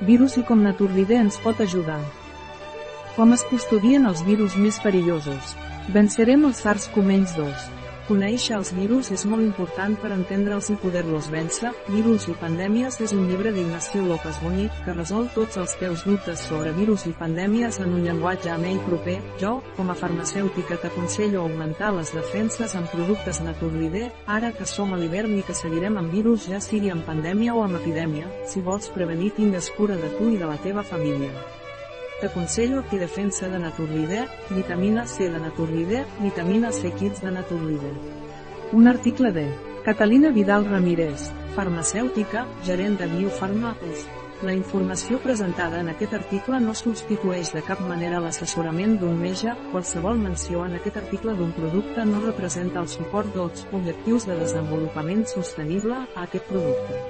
Virus i com Naturlide ens pot ajudar. Com es custodien els virus més perillosos? Vencerem el SARS-CoV-2. Conèixer els virus és molt important per entendre'ls i poder-los vèncer. Virus i pandèmies és un llibre d'Ignacio López Bonic que resol tots els teus dubtes sobre virus i pandèmies en un llenguatge amè i proper. Jo, com a farmacèutica t'aconsello augmentar les defenses amb productes Naturlide, ara que som a l'hivern i que seguirem amb virus ja sigui en pandèmia o amb epidèmia. Si vols prevenir tingues cura de tu i de la teva família. T'aconsello Defensa de Naturlide, vitamina C de Naturlide, vitamina C Kids de Naturlide. Un article de Catalina Vidal Ramírez, farmacèutica, gerent de Biofarmacos. La informació presentada en aquest article no substitueix de cap manera l'assessorament d'un metge, qualsevol menció en aquest article d'un producte no representa el suport dels objectius de desenvolupament sostenible a aquest producte.